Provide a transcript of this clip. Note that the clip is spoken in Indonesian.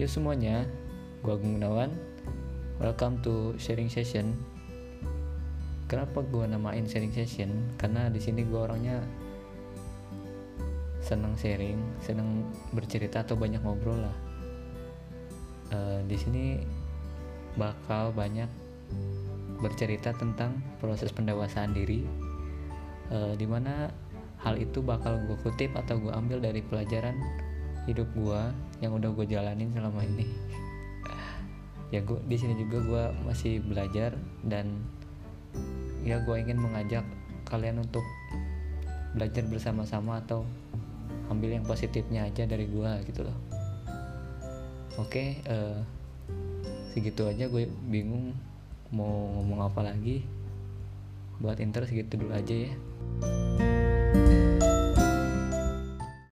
Yo semuanya, gua Agung Gunawan. Welcome to sharing session. Kenapa gua namain sharing session? Karena di sini gua orangnya senang sharing, senang bercerita atau banyak ngobrol lah. Uh, di sini bakal banyak bercerita tentang proses pendewasaan diri, uh, di mana hal itu bakal gue kutip atau gue ambil dari pelajaran hidup gue yang udah gue jalanin selama ini. Ya gue di sini juga gue masih belajar dan ya gue ingin mengajak kalian untuk belajar bersama-sama atau ambil yang positifnya aja dari gue gitu loh. Oke uh, segitu aja gue bingung mau ngomong apa lagi. Buat inter segitu dulu aja ya